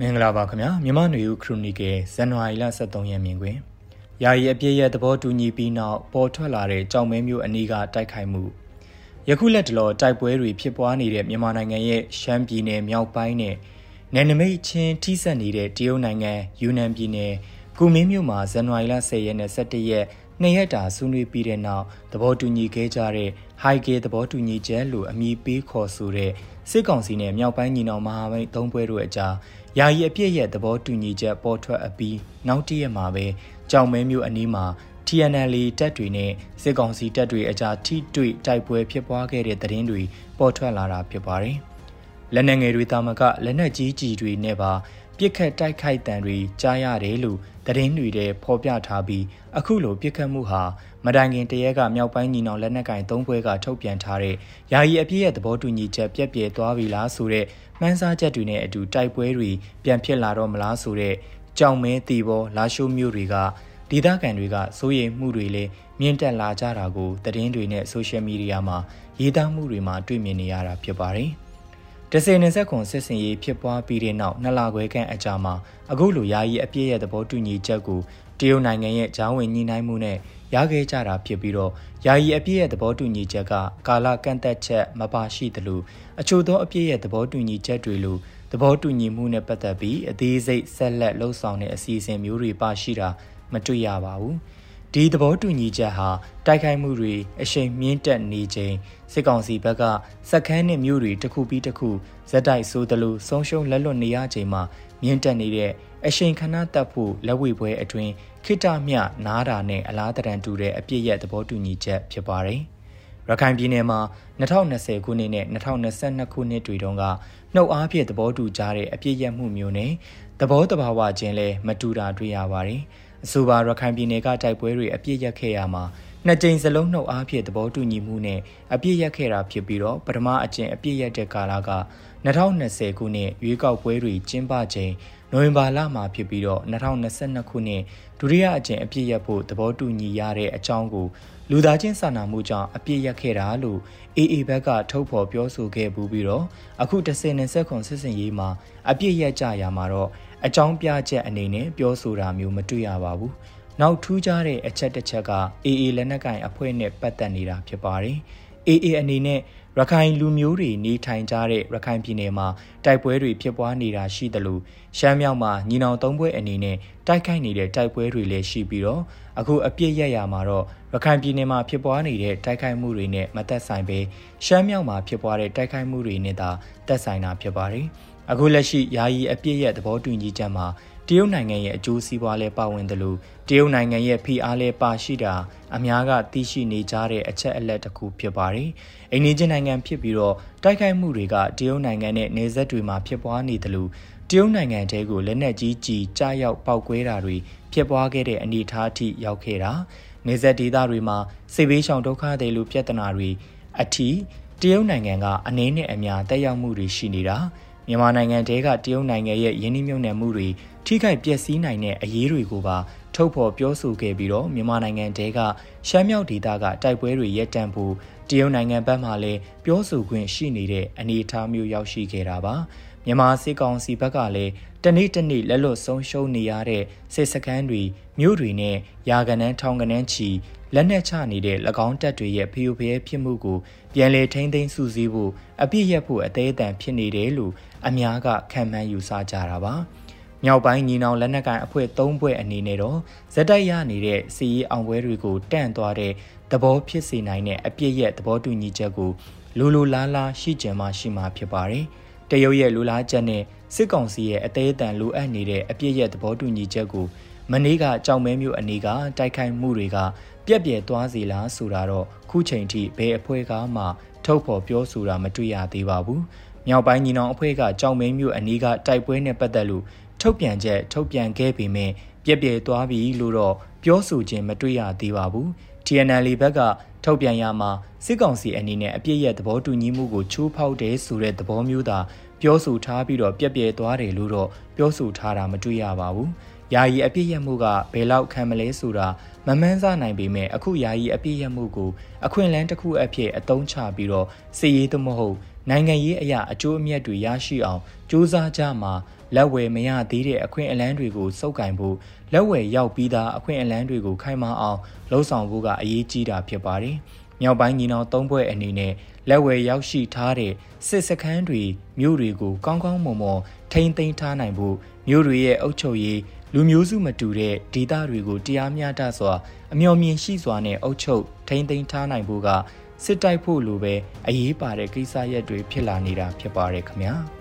မင်္ဂလာပါခင်ဗျာမြမနွေဦးခရိုနီကယ်ဇန်နဝါရီလ23ရက်မြင်တွင်ယာယီအပြည့်ရဲ့သဘောတူညီပြီးနောက်ပေါ်ထွက်လာတဲ့ကြောင်မဲမျိုးအနီးကတိုက်ခိုက်မှုယခုလက်တလောတိုက်ပွဲတွေဖြစ်ပွားနေတဲ့မြန်မာနိုင်ငံရဲ့ရှမ်းပြည်နယ်မြောက်ပိုင်းနဲ့နယ်နိမိတ်ချင်းထိစပ်နေတဲ့တရုတ်နိုင်ငံယူနန်ပြည်နယ်ကူမင်းမြို့မှာဇန်နဝါရီလ10ရက်နဲ့17ရက် နှစ်ရက်တာဆွေးနွေးပြီးတဲ့နောက်သဘောတူညီခဲ့ကြတဲ့ High Gate သဘောတူညီချက်လို့အမည်ပေးခေါ်ဆိုတဲ့စစ်ကောင်စီနဲ့မြောက်ပိုင်းညီနောင်မဟာမိတ်သုံးဘွဲတို့အကြားယာယီအပြည့်ရဲ့သဘောတူညီချက်ပေါ်ထွက်အပြီးနောက်တရက်မှာပဲကြောင်မဲမျိုးအနီးမှာ TNL တပ်တွေနဲ့စစ်ကောင်စီတပ်တွေအကြားထိတွေ့တိုက်ပွဲဖြစ်ပွားခဲ့တဲ့သတင်းတွေပေါ်ထွက်လာတာဖြစ်ပါတယ်။လက်နက်ငယ်တွေတာမကလက်နက်ကြီးကြီးတွေနဲ့ပါ ပြစ်ခတ်တိုက်ခိုက်တံတွေကြားရတယ်လို့သတင်းတွေထဲဖော်ပြထားပြီးအခုလိုပြစ်ခတ်မှုဟာမတိုင်ခင်တရက်ကမြောက်ပိုင်းညီနောင်လက်နက်ကင်သုံးဘွဲကထုတ်ပြန်ထားတဲ့ယာယီအပြည့်ရဲ့သဘောတူညီချက်ပြက်ပြဲသွားပြီလားဆိုတဲ့မှန်းဆချက်တွေနဲ့အတူတိုက်ပွဲတွေပြန်ဖြစ်လာတော့မလားဆိုတဲ့ကြောင်မဲတီဘောလာရှိုးမျိုးတွေကဒေသခံတွေကစိုးရိမ်မှုတွေလည်းမြင့်တက်လာကြတာကိုသတင်းတွေနဲ့ဆိုရှယ်မီဒီယာမှာရေးသားမှုတွေမှာတွေ့မြင်နေရတာဖြစ်ပါတယ်။ ဒဇယ်20ခွန်စစ်စင်ရေးဖြစ်ပွားပြီးတဲ့နောက်နှစ်လခွဲခန့်အကြာမှာအခုလိုယာယီအပြည့်ရဲ့သဘောတူညီချက်ကိုတရုတ်နိုင်ငံရဲ့ဂျာဝင်ညှိနှိုင်းမှုနဲ့ရခဲ့ကြတာဖြစ်ပြီးတော့ယာယီအပြည့်ရဲ့သဘောတူညီချက်ကကာလကန့်သက်ချက်မပါရှိသလိုအချို့သောအပြည့်ရဲ့သဘောတူညီချက်တွေလိုသဘောတူညီမှုနဲ့ပတ်သက်ပြီးအသေးစိတ်ဆက်လက်လှုပ်ဆောင်တဲ့အစီအစဉ်မျိုးတွေပါရှိတာမတွေ့ရပါဘူး။ ဒီသဘောတူညီချက်ဟာတိုက်ခိုက်မှုတွေအရှိန်မြင့်တက်နေချိန်စစ်ကောင်စီဘက်ကစက်ခန်းနဲ့မြို့တွေတစ်ခုပြီးတစ်ခုဇက်တိုက်ဆိုးသလိုဆုံးရှုံးလက်လွတ်နေရချိန်မှာမြင့်တက်နေတဲ့အရှိန်ခဏတက်ဖို့လက်ဝဲပွဲအတွင်းခိတမြနားတာနဲ့အလားတရန်တူတဲ့အပြစ်ရဲ့သဘောတူညီချက်ဖြစ်ပါတယ်။ရခိုင်ပြည်နယ်မှာ2020ခုနှစ်နဲ့2022ခုနှစ်တွေတုန်းကနှုတ်အားဖြင့်သဘောတူကြတဲ့အပြစ်ရမှုမျိုးနဲ့သဘောတဘာဝချင်းလဲမတူတာတွေ့ရပါတယ်။ အဆိုပါရခိုင်ပြည်နယ်ကတိုက်ပွဲတွေအပြစ်ရက်ခဲ့ရမှာ နှစ်ကြိမ်စလုံးနှုတ်အားဖြင့်သဘောတူညီမှုနဲ့အပြစ်ရက်ခဲ့တာဖြစ်ပြီးတော့ပထမအကျင့်အပြစ်ရက်တဲ့ကာလက2020ခုနှစ်ရွေးကောက်ပွဲတွေကျင်းပချိန်နိုဝင်ဘာလမှာဖြစ်ပြီးတော့2022ခုနှစ်ဒုတိယအကြိမ်အပြည့်ရက်ဖို့သဘောတူညီရတဲ့အကြောင်းကိုလူသားချင်းစာနာမှုကြောင့်အပြည့်ရက်ခဲ့တာလို့ AA ဘက်ကထုတ်ဖော်ပြောဆိုခဲ့ပူးပြီးတော့အခု10နှစ်ဆက်ခွန်စစ်စင်ရေးမှာအပြည့်ရက်ကြရမှာတော့အကြောင်းပြချက်အနေနဲ့ပြောဆိုတာမျိုးမတွေ့ရပါဘူး။ နောက်ထူးခြားတဲ့အချက်တစ်ချက်က AA လက်နက်ကင်အဖွဲ့နဲ့ပတ်သက်နေတာဖြစ်ပါတယ်။ AA အနေနဲ့ရခိုင်လူမျိုးတွေနေထိုင်ကြတဲ့ရခိုင်ပြည်နယ်မှာတိုက်ပွဲတွေဖြစ်ပွားနေတာရှိသလိုရှမ်းမြောက်မှာညီနောင်သုံးဘွဲအနေနဲ့တိုက်ခိုက်နေတဲ့တိုက်ပွဲတွေလည်းရှိပြီးတော့အခုအပြစ်ရရမှာတော့ရခိုင်ပြည်နယ်မှာဖြစ်ပွားနေတဲ့တိုက်ခိုက်မှုတွေနဲ့မသက်ဆိုင်ပဲရှမ်းမြောက်မှာဖြစ်ပွားတဲ့တိုက်ခိုက်မှုတွေနဲ့သာသက်ဆိုင်တာဖြစ်ပါတယ်။ အခုလက်ရှိယာယီအပြည့်ရဲ့သဘောတူညီချက်မှာတရုတ်နိုင်ငံရဲ့အကျိုးစီးပွားလဲပါဝင်တယ်လို့တရုတ်နိုင်ငံရဲ့ဖိအားလဲပါရှိတာအများကသိရှိနေကြတဲ့အချက်အလက်တစ်ခုဖြစ်ပါတယ်။အိန္ဒိယနိုင်ငံဖြစ်ပြီးတော့တိုက်ခိုက်မှုတွေကတရုတ်နိုင်ငံနဲ့နေဆက်တွေမှာဖြစ်ပွားနေတယ်လို့တရုတ်နိုင်ငံတဲကိုလက်နက်ကြီးကြီးကြားရောက်ပောက်ကွဲတာတွေဖြစ်ပွားခဲ့တဲ့အနေအထားအထိရောက်ခဲ့တာနေဆက်ဒေသတွေမှာစေဘေးရှောင်ဒုက္ခတွေလိုပြဿနာတွေအထိတရုတ်နိုင်ငံကအနည်းနဲ့အများတက်ရောက်မှုတွေရှိနေတာ မြန်မာနိုင်ငံတဲကတရုတ်နိုင်ငံရဲ့ယင်းနှိမ့်မြုံနယ်မှုတွေထိခိုက်ပျက်စီးနိုင်တဲ့အရေးတွေကိုပါထုတ်ဖော်ပြောဆိုခဲ့ပြီးတော့မြန်မာနိုင်ငံတဲကရှမ်းမြောက်ဒေသကတိုက်ပွဲတွေရပ်တန့်ဖို့တရုတ်နိုင်ငံဘက်မှလည်းပြောဆိုခွင့်ရှိနေတဲ့အနေအထားမျိုးရောက်ရှိခဲ့တာပါမြန်မာစစ်ကောင်စီဘက်ကလည်းတနေ့တနေ့လက်လွတ်ဆုံးရှုံးနေရတဲ့စစ်စခန်းတွေမြို့တွေနဲ့ယာကန်နန်းထောင်ကန်နန်းချီလက်နက်ချနေတဲ့၎င်းတပ်တွေရဲ့ဖျို့ဖျဲဖြစ်မှုကိုပြန်လည်ထိန်းသိမ်းစုစည်းဖို့အပြစ်ရက်ဖို့အသေးအတန်ဖြစ်နေတယ်လို့အများကခံမှန်းယူဆကြတာပါမြောက်ပိုင်းညီနောင်လက်နက်ကိုင်အဖွဲ့၃ဘွဲ့အနေနဲ့တော့ဇက်တိုက်ရနေတဲ့စီရီအောင်ပွဲတွေကိုတန့်သွားတဲ့သဘောဖြစ်စေနိုင်တဲ့အပြစ်ရက်သဘောတူညီချက်ကိုလူလူလားလားရှိကြမှာရှိမှာဖြစ်ပါတယ်တရုတ်ရဲ့လူလားချက်နဲ့စစ်ကောင်စီရဲ့အသေးအတန်လိုအပ်နေတဲ့အပြစ်ရက်သဘောတူညီချက်ကို မနေ့ကကြောင်မဲမျိုးအနေကတိုက်ခိုက်မှုတွေကပြက်ပြဲသွားစီလားဆိုတာတော့ခုချိန်ထိဘယ်အဖွဲ့ကမှထုတ်ဖော်ပြောဆိုတာမတွေ့ရသေးပါဘူး။မြောက်ပိုင်းညီနောင်အဖွဲ့ကကြောင်မဲမျိုးအနီးကတိုက်ပွဲနဲ့ပတ်သက်လို့ထုတ်ပြန်ချက်ထုတ်ပြန်ခဲ့ပေမဲ့ပြက်ပြဲသွားပြီလို့တော့ပြောဆိုခြင်းမတွေ့ရသေးပါဘူး။ TNL ဘက်ကထုတ်ပြန်ရမှာစစ်ကောင်စီအနေနဲ့အပြစ်ရဲ့သဘောတူညီမှုကိုချိုးဖောက်တယ်ဆိုတဲ့သဘောမျိုးသာပြောဆိုထားပြီးတော့ပြက်ပြဲသွားတယ်လို့တော့ပြောဆိုထားတာမတွေ့ရပါဘူး။ ယာယီအပြည့်ရမှုကဘယ်လောက်ခံမလဲဆိုတာမမှန်းဆနိုင်ပေမဲ့အခုယာယီအပြည့်ရမှုကိုအခွင့်အလန်းတစ်ခုအဖြစ်အသုံးချပြီးတော့စီရေးသမဟုတ်နိုင်ငံရေးအရာအကျိုးအမြတ်တွေရရှိအောင်စူးစမ်းကြမှာလက်ဝယ်မရသေးတဲ့အခွင့်အလန်းတွေကိုစုပ်ကင်ဖို့လက်ဝယ်ရောက်ပြီးသားအခွင့်အလန်းတွေကိုခိုင်မာအောင်လှုံ့ဆော်ဖို့ကအရေးကြီးတာဖြစ်ပါတယ်။မြောက်ပိုင်းညီနောင်သုံးဘွဲ့အနေနဲ့လက်ဝယ်ရောက်ရှိထားတဲ့စစ်စခန်းတွေမြို့တွေကိုကောင်းကောင်းမွန်မွန်ထိန်းသိမ်းထားနိုင်ဖို့မြို့တွေရဲ့အုပ်ချုပ်ရေး လူမျိုးစုမတူတဲ့ဒေသတွေကိုတရားမျှတစွာအမျှော်မြင်ရှိစွာနဲ့အုပ်ချုပ်ထိန်းသိမ်းထားနိုင်ဖို့ကစစ်တိုက်ဖို့လိုပဲအရေးပါတဲ့ကိစ္စရပ်တွေဖြစ်လာနေတာဖြစ်ပါတယ်ခင်ဗျာ။